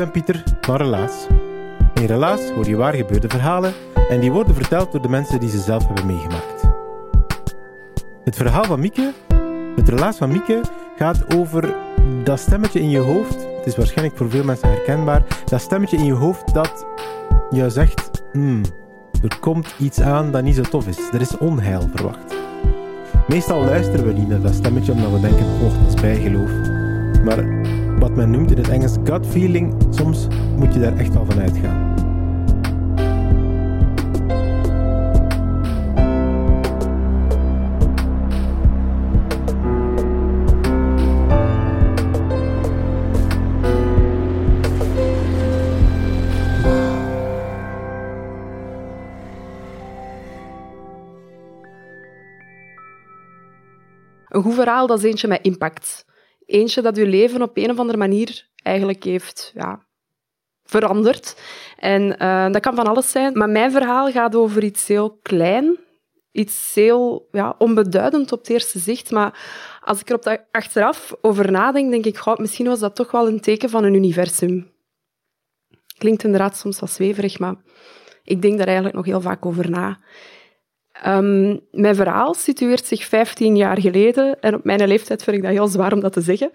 Ben Pieter van Relaas. In Relaas hoor je waar gebeurde verhalen en die worden verteld door de mensen die ze zelf hebben meegemaakt. Het verhaal van Mieke, het relaas van Mieke, gaat over dat stemmetje in je hoofd. Het is waarschijnlijk voor veel mensen herkenbaar. Dat stemmetje in je hoofd dat jou zegt: hmm, er komt iets aan dat niet zo tof is. Er is onheil verwacht. Meestal luisteren we niet naar dat stemmetje omdat we denken: oh, dat is bijgeloof. Maar wat men noemt in het Engels gut feeling, soms moet je daar echt wel van uitgaan. Een goed verhaal, dat is eentje met impact. Eentje dat je leven op een of andere manier eigenlijk heeft ja, veranderd. En eh, dat kan van alles zijn. Maar mijn verhaal gaat over iets heel klein. Iets heel ja, onbeduidend op het eerste zicht. Maar als ik er op de, achteraf over nadenk, denk ik, goh, misschien was dat toch wel een teken van een universum. Klinkt inderdaad soms wat zweverig, maar ik denk daar eigenlijk nog heel vaak over na. Ehm, mijn verhaal situeert zich 15 jaar geleden en op mijn leeftijd vind ik dat heel zwaar om dat te zeggen.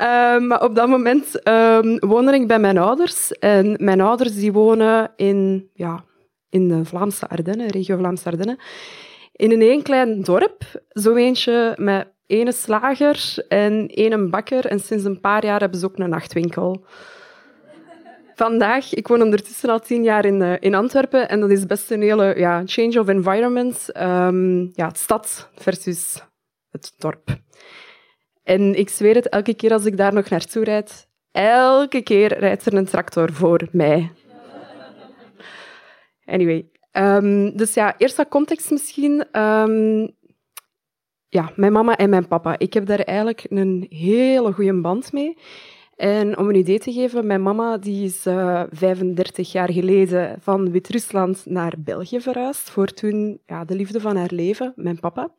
um, maar op dat moment um, woonde ik bij mijn ouders en mijn ouders die wonen in, ja, in de Vlaamse Ardennen, regio Vlaamse Ardennen, in een één klein dorp, zo eentje met ene slager en één bakker en sinds een paar jaar hebben ze ook een nachtwinkel vandaag, ik woon ondertussen al tien jaar in, uh, in Antwerpen en dat is best een hele ja, change of environment. Um, ja, het stad versus het dorp. En ik zweer het, elke keer als ik daar nog naartoe rijd, elke keer rijdt er een tractor voor mij. Anyway. Um, dus ja, eerst wat context misschien. Um, ja, mijn mama en mijn papa. Ik heb daar eigenlijk een hele goede band mee. En om een idee te geven, mijn mama die is uh, eh, 35 jaar geleden van Wit-Rusland naar België verhuisd, voor toen ja, de liefde van haar leven, mijn papa.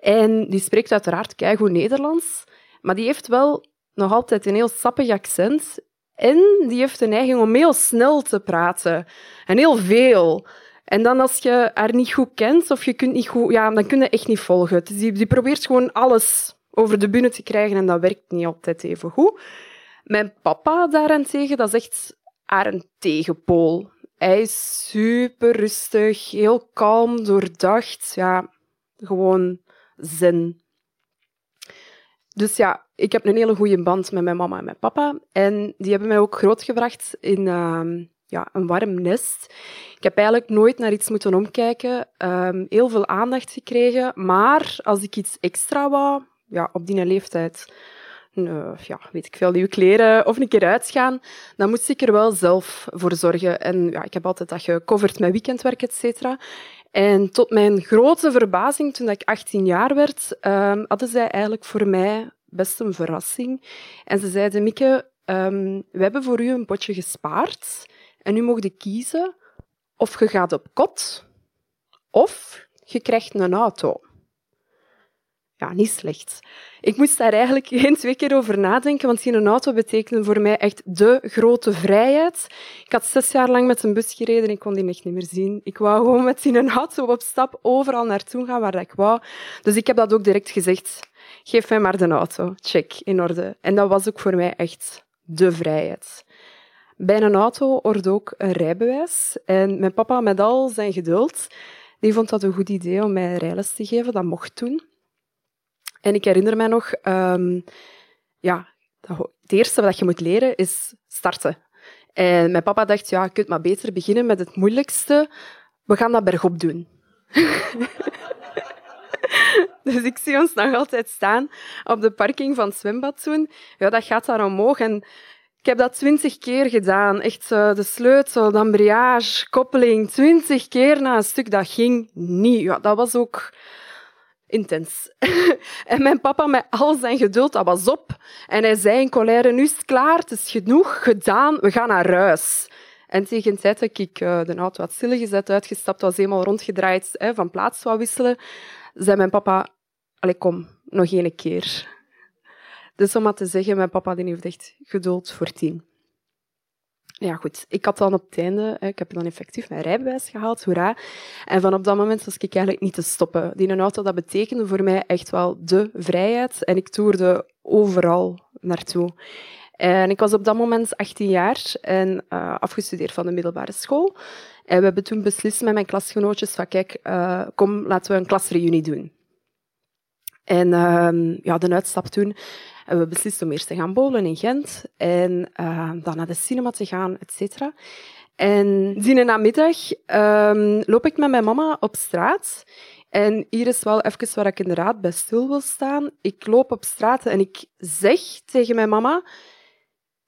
En die spreekt uiteraard keigoed Nederlands, maar die heeft wel nog altijd een heel sappig accent. En die heeft de neiging om heel snel te praten. En heel veel. En dan als je haar niet goed kent, of je kunt niet goed... Ja, dan kun je echt niet volgen. Dus die, die probeert gewoon alles over de bühne te krijgen en dat werkt niet altijd even goed. Mijn papa daarentegen, dat is echt haar een tegenpool. Hij is super rustig, heel kalm, doordacht. Ja, gewoon zen. Dus ja, ik heb een hele goede band met mijn mama en mijn papa. En die hebben mij ook grootgebracht in uh, ja, een warm nest. Ik heb eigenlijk nooit naar iets moeten omkijken. Uh, heel veel aandacht gekregen. Maar als ik iets extra wou, ja, op die leeftijd, uh, ja, weet ik veel, nieuwe kleren of een keer uitgaan, dan moest ik er wel zelf voor zorgen. En ja, ik heb altijd dat gecoverd met weekendwerk, et cetera. En tot mijn grote verbazing, toen ik 18 jaar werd, um, hadden zij eigenlijk voor mij best een verrassing. En ze zeiden, Mieke, um, we hebben voor u een potje gespaard en nu mocht kiezen of je gaat op kot of je krijgt een auto ja, niet slecht. Ik moest daar eigenlijk geen twee keer over nadenken, want zien een auto betekende voor mij echt de grote vrijheid. Ik had zes jaar lang met een bus gereden en ik kon die echt niet meer zien. Ik wou gewoon met die een auto op stap overal naartoe gaan waar ik wou. Dus ik heb dat ook direct gezegd. Geef mij maar de auto. Check, in orde. En dat was ook voor mij echt de vrijheid. Bij een auto hoorde ook een rijbewijs. En mijn papa, met al zijn geduld, die vond dat een goed idee om mij rijles te geven. Dat mocht toen. En ik herinner mij nog, um, ja, het eerste wat je moet leren is starten. En mijn papa dacht, ja, je kunt maar beter beginnen met het moeilijkste. We gaan dat bergop doen. dus ik zie ons nog altijd staan op de parking van het zwembad toen. Ja, dat gaat daar omhoog. En ik heb dat twintig keer gedaan. Echt uh, de sleutel, de embrayage, koppeling. Twintig keer na een stuk. Dat ging niet. Ja, dat was ook intens. en mijn papa met al zijn geduld, dat was op. En hij zei in colère, nu is het klaar, het is genoeg gedaan, we gaan naar huis. En tegen de tijd dat ik uh, de auto had stilgezet, uitgestapt was, eenmaal rondgedraaid, van plaats wou wisselen, zei mijn papa, allee, kom, nog één keer. Dus om maar te zeggen, mijn papa die heeft echt geduld voor tien. Ja, goed. Ik had dan op het einde, ik heb dan effectief mijn rijbewijs gehaald, hoera. En van op dat moment was ik eigenlijk niet te stoppen. Die een auto, dat betekende voor mij echt wel de vrijheid. En ik toerde overal naartoe. En ik was op dat moment 18 jaar en uh, afgestudeerd van de middelbare school. En we hebben toen beslist met mijn klasgenootjes van kijk, uh, kom, laten we een klasreunie doen. En uh, ja, de uitstap toen en we beslisten om eerst te gaan bowlen in Gent en uh, dan naar de cinema te gaan, et cetera. En die namiddag um, loop ik met mijn mama op straat. En hier is wel even waar ik inderdaad bij stil wil staan. Ik loop op straat en ik zeg tegen mijn mama...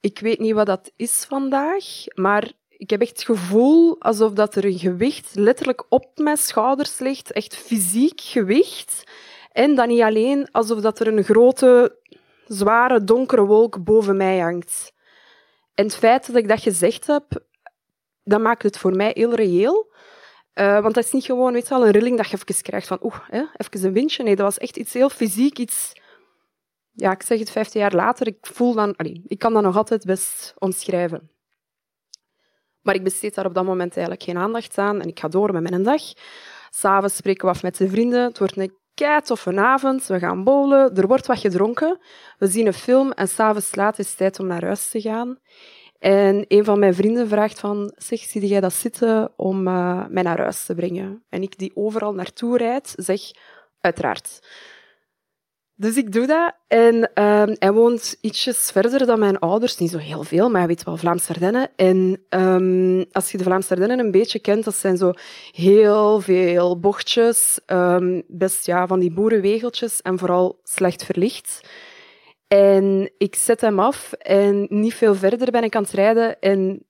Ik weet niet wat dat is vandaag, maar ik heb echt het gevoel alsof dat er een gewicht letterlijk op mijn schouders ligt. Echt fysiek gewicht. En dan niet alleen alsof dat er een grote zware, donkere wolk boven mij hangt. En het feit dat ik dat gezegd heb, dat maakt het voor mij heel reëel. Uh, want dat is niet gewoon weet je wel, een rilling dat je even krijgt van oeh, even een windje. Nee, dat was echt iets heel fysiek, iets... Ja, ik zeg het vijftien jaar later, ik voel dan... Allee, ik kan dat nog altijd best omschrijven. Maar ik besteed daar op dat moment eigenlijk geen aandacht aan en ik ga door met mijn dag. S'avonds spreken we af met zijn vrienden. Het wordt een kei toffe avond, we gaan bowlen, er wordt wat gedronken, we zien een film en s'avonds laat is het tijd om naar huis te gaan. En een van mijn vrienden vraagt van, zeg, zie jij dat zitten om uh, mij naar huis te brengen? En ik die overal naartoe rijd, zeg, uiteraard. Dus ik doe dat. En uh, hij woont ietsjes verder dan mijn ouders. Niet zo heel veel, maar hij weet wel Vlaamse Ardennen. En um, als je de Vlaamse Ardennen een beetje kent, dat zijn zo heel veel bochtjes. Um, best ja, van die boerenwegeltjes en vooral slecht verlicht. En ik zet hem af en niet veel verder ben ik aan het rijden. En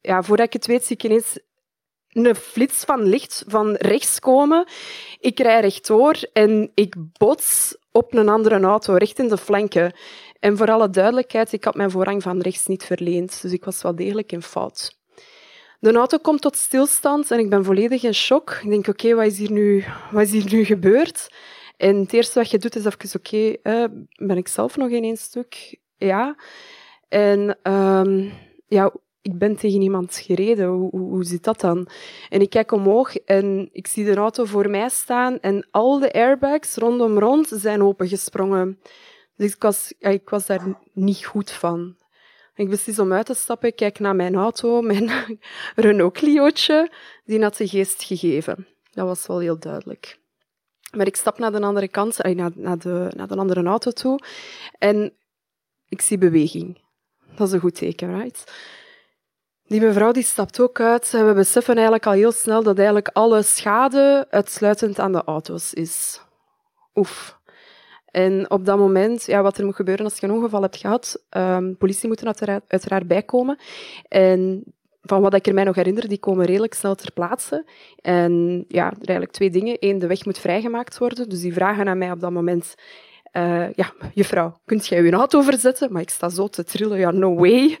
ja, voordat ik het weet, zie ik ineens een flits van licht van rechts komen. Ik rij rechtdoor en ik bots op een andere auto, recht in de flanken. En voor alle duidelijkheid, ik had mijn voorrang van rechts niet verleend, dus ik was wel degelijk in fout. De auto komt tot stilstand en ik ben volledig in shock. Ik denk, oké, wat is hier nu, wat is hier nu gebeurd? En het eerste wat je doet is even, oké, ben ik zelf nog in één stuk? Ja. En um, ja, ik ben tegen iemand gereden. Hoe, hoe, hoe, zit dat dan? En ik kijk omhoog en ik zie de auto voor mij staan en al de airbags rondom rond zijn opengesprongen. Dus ik was, ik was daar niet goed van. Ik beslis om uit te stappen, ik kijk naar mijn auto, mijn Renault Clio'tje, die had de geest gegeven. Dat was wel heel duidelijk. Maar ik stap naar de andere kant, naar, naar, de, naar de andere auto toe en ik zie beweging. Dat is een goed teken, right? Die mevrouw die stapt ook uit we beseffen eigenlijk al heel snel dat eigenlijk alle schade uitsluitend aan de auto's is. Oef. En op dat moment, ja, wat er moet gebeuren als je een ongeval hebt gehad, um, politie moet er uiteraard, bijkomen. En van wat ik er mij nog herinner, die komen redelijk snel ter plaatse. En ja, er eigenlijk twee dingen. Eén, de weg moet vrijgemaakt worden. Dus die vragen aan mij op dat moment, uh, ja, juffrouw, kunt jij uw auto verzetten? Maar ik sta zo te trillen, ja, no way.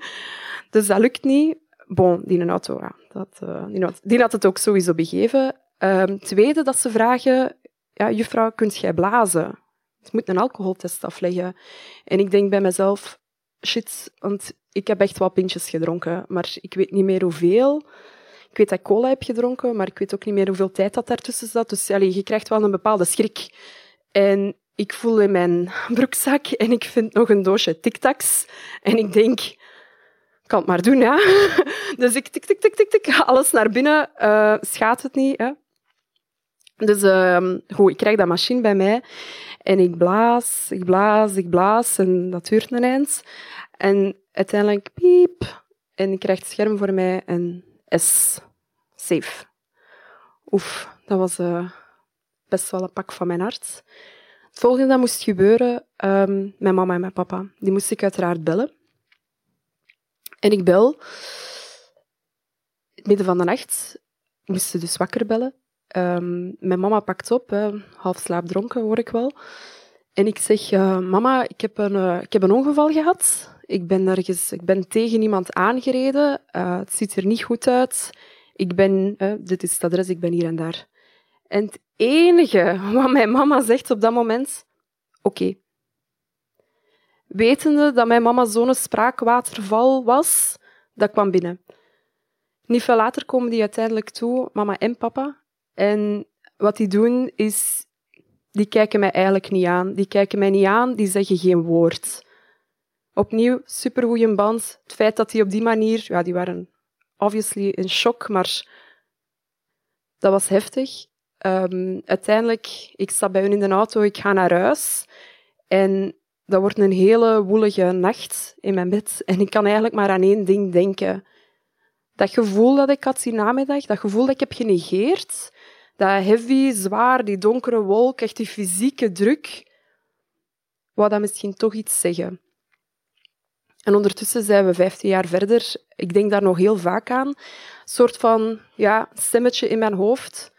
Dus dat lukt niet. Bon, die een auto, dat, uh, die, had, het ook sowieso begeven. Um, tweede, dat ze vragen, ja, juffrouw, kunt jij blazen? Ik moet een alcoholtest afleggen. En ik denk bij mezelf, shit, want ik heb echt wel pintjes gedronken, maar ik weet niet meer hoeveel. Ik weet dat ik cola heb gedronken, maar ik weet ook niet meer hoeveel tijd dat daartussen zat. Dus allee, je krijgt wel een bepaalde schrik. En ik voel in mijn broekzak en ik vind nog een doosje tic-tacs. En ik denk, kan het maar doen, ja. Dus ik tik, tik, tik, tik, tik, alles naar binnen. Uh, schaadt het niet, hè. Dus ehm, goed, ik krijg dat machine bij mij en ik blaas, ik blaas, ik blaas en dat duurt een eind. En uiteindelijk piep en ik krijg het scherm voor mij en S. Safe. Oef, dat was uh, best wel een pak van mijn hart. Het volgende dat moest gebeuren, um, mijn mama en mijn papa, die moest ik uiteraard bellen. En ik bel, midden van de nacht, moest ze dus wakker bellen. Um, mijn mama pakt op, hè, half slaapdronken hoor ik wel. En ik zeg, uh, mama, ik heb, een, uh, ik heb een ongeval gehad. Ik ben, ergens, ik ben tegen iemand aangereden. Uh, het ziet er niet goed uit. Ik ben, dit is het adres, ik ben hier en daar. En het enige wat mijn mama zegt op dat moment, oké. Wetende dat mijn mama zo'n spraakwaterval was, dat kwam binnen. Niet veel later komen die uiteindelijk toe, mama en papa. En wat die doen is, die kijken mij eigenlijk niet aan. Die kijken mij niet aan, die zeggen geen woord. Opnieuw, supergoeie band. Het feit dat die op die manier, ja, die waren obviously in shock, maar dat was heftig. Um, uiteindelijk, ik sta bij hun in de auto, ik ga naar huis. En dat wordt een hele woelige nacht in mijn bed. En ik kan eigenlijk maar aan één ding denken. Dat gevoel dat ik had die namiddag, dat gevoel dat ik heb genegeerd, dat heavy, zwaar, die donkere wolk, echt die fysieke druk, wou dat misschien toch iets zeggen. En ondertussen zijn we 15 jaar verder. Ik denk daar nog heel vaak aan. Een soort van ja, stemmetje in mijn hoofd.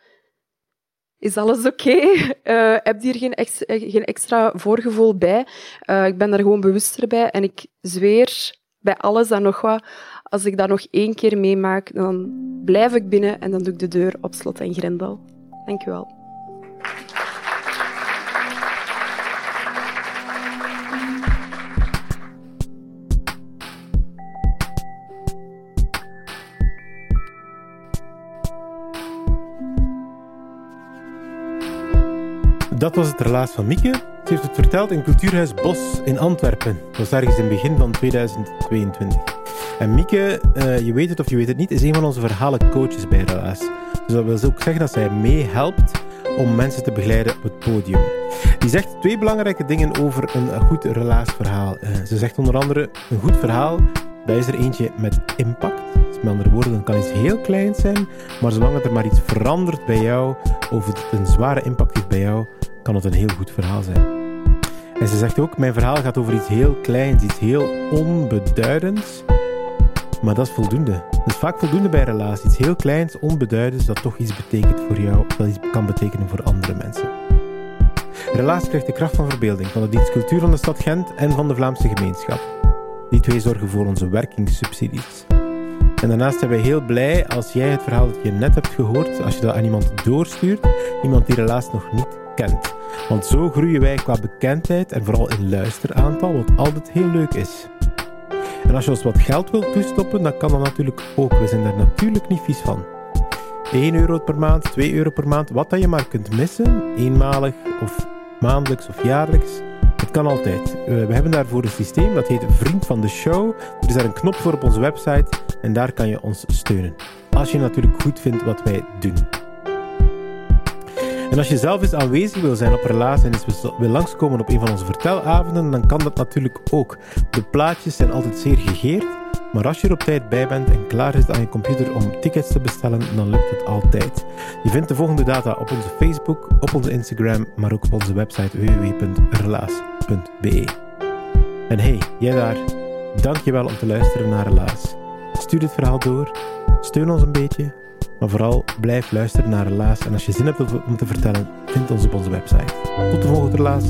Is alles oké? Okay? Uh, heb hier geen, eh, geen, extra voorgevoel bij. Uh, ik ben er gewoon bewuster bij. En ik zweer bij alles en nog wat, als ik dat nog één keer meemaak, dan blijf ik binnen en dan doe ik de deur op slot en grendel. Dank u wel. Dat was het relaas van Mieke. Ze heeft het verteld in Cultuurhuis Bos in Antwerpen. Dat was ergens in het begin van 2022. En Mieke, uh, je weet het of je weet het niet, is een van onze verhalencoaches bij Relaas. Dus dat wil ook zeggen dat zij meehelpt om mensen te begeleiden op het podium. Die zegt twee belangrijke dingen over een goed relaasverhaal. Uh, ze zegt onder andere, een goed verhaal, dat is er eentje met impact. Dus met andere woorden, dan kan iets heel klein zijn, maar zolang het er maar iets verandert bij jou, of het een zware impact heeft bij jou, kan het een heel goed verhaal zijn. En ze zegt ook, mijn verhaal gaat over iets heel kleins, iets heel onbeduidends, maar dat is voldoende. Dat is vaak voldoende bij relaties. Iets heel kleins, onbeduidends, dat toch iets betekent voor jou, dat iets kan betekenen voor andere mensen. Relaas krijgt de kracht van verbeelding van de dienst Cultuur van de stad Gent en van de Vlaamse gemeenschap. Die twee zorgen voor onze werkingssubsidies. En daarnaast zijn wij heel blij als jij het verhaal dat je net hebt gehoord, als je dat aan iemand doorstuurt, iemand die relaas nog niet Want zo groeien wij qua bekendheid en vooral in luisteraantal, wat altijd heel leuk is. En als je ons wat geld wilt toestoppen, dan kan dat natuurlijk ook. We zijn daar natuurlijk niet vies van. 1 euro per maand, 2 euro per maand, wat dat je maar kunt missen, eenmalig of maandelijks of jaarlijks. Het kan altijd. We hebben daarvoor een systeem dat heet Vriend van de Show. Er is daar een knop voor op onze website en daar kan je ons steunen. Als je natuurlijk goed vindt wat wij doen. En als je zelf eens aanwezig wil zijn op relatie en eens wil langskomen op een van onze vertelavonden, dan kan dat natuurlijk ook. De plaatjes zijn altijd zeer gegeerd, maar als je er op tijd bij bent en klaar is aan je computer om tickets te bestellen, dan lukt het altijd. Je vindt de volgende data op onze Facebook, op onze Instagram, maar ook op onze website www.relaas.be. En hey, jij daar, dankjewel om te luisteren naar Relaas. Stuur dit verhaal door, steun ons een beetje maar vooral blijf luisteren naar Relaas. En als je zin hebt om te vertellen, vind ons op onze website. Tot de volgende Relaas.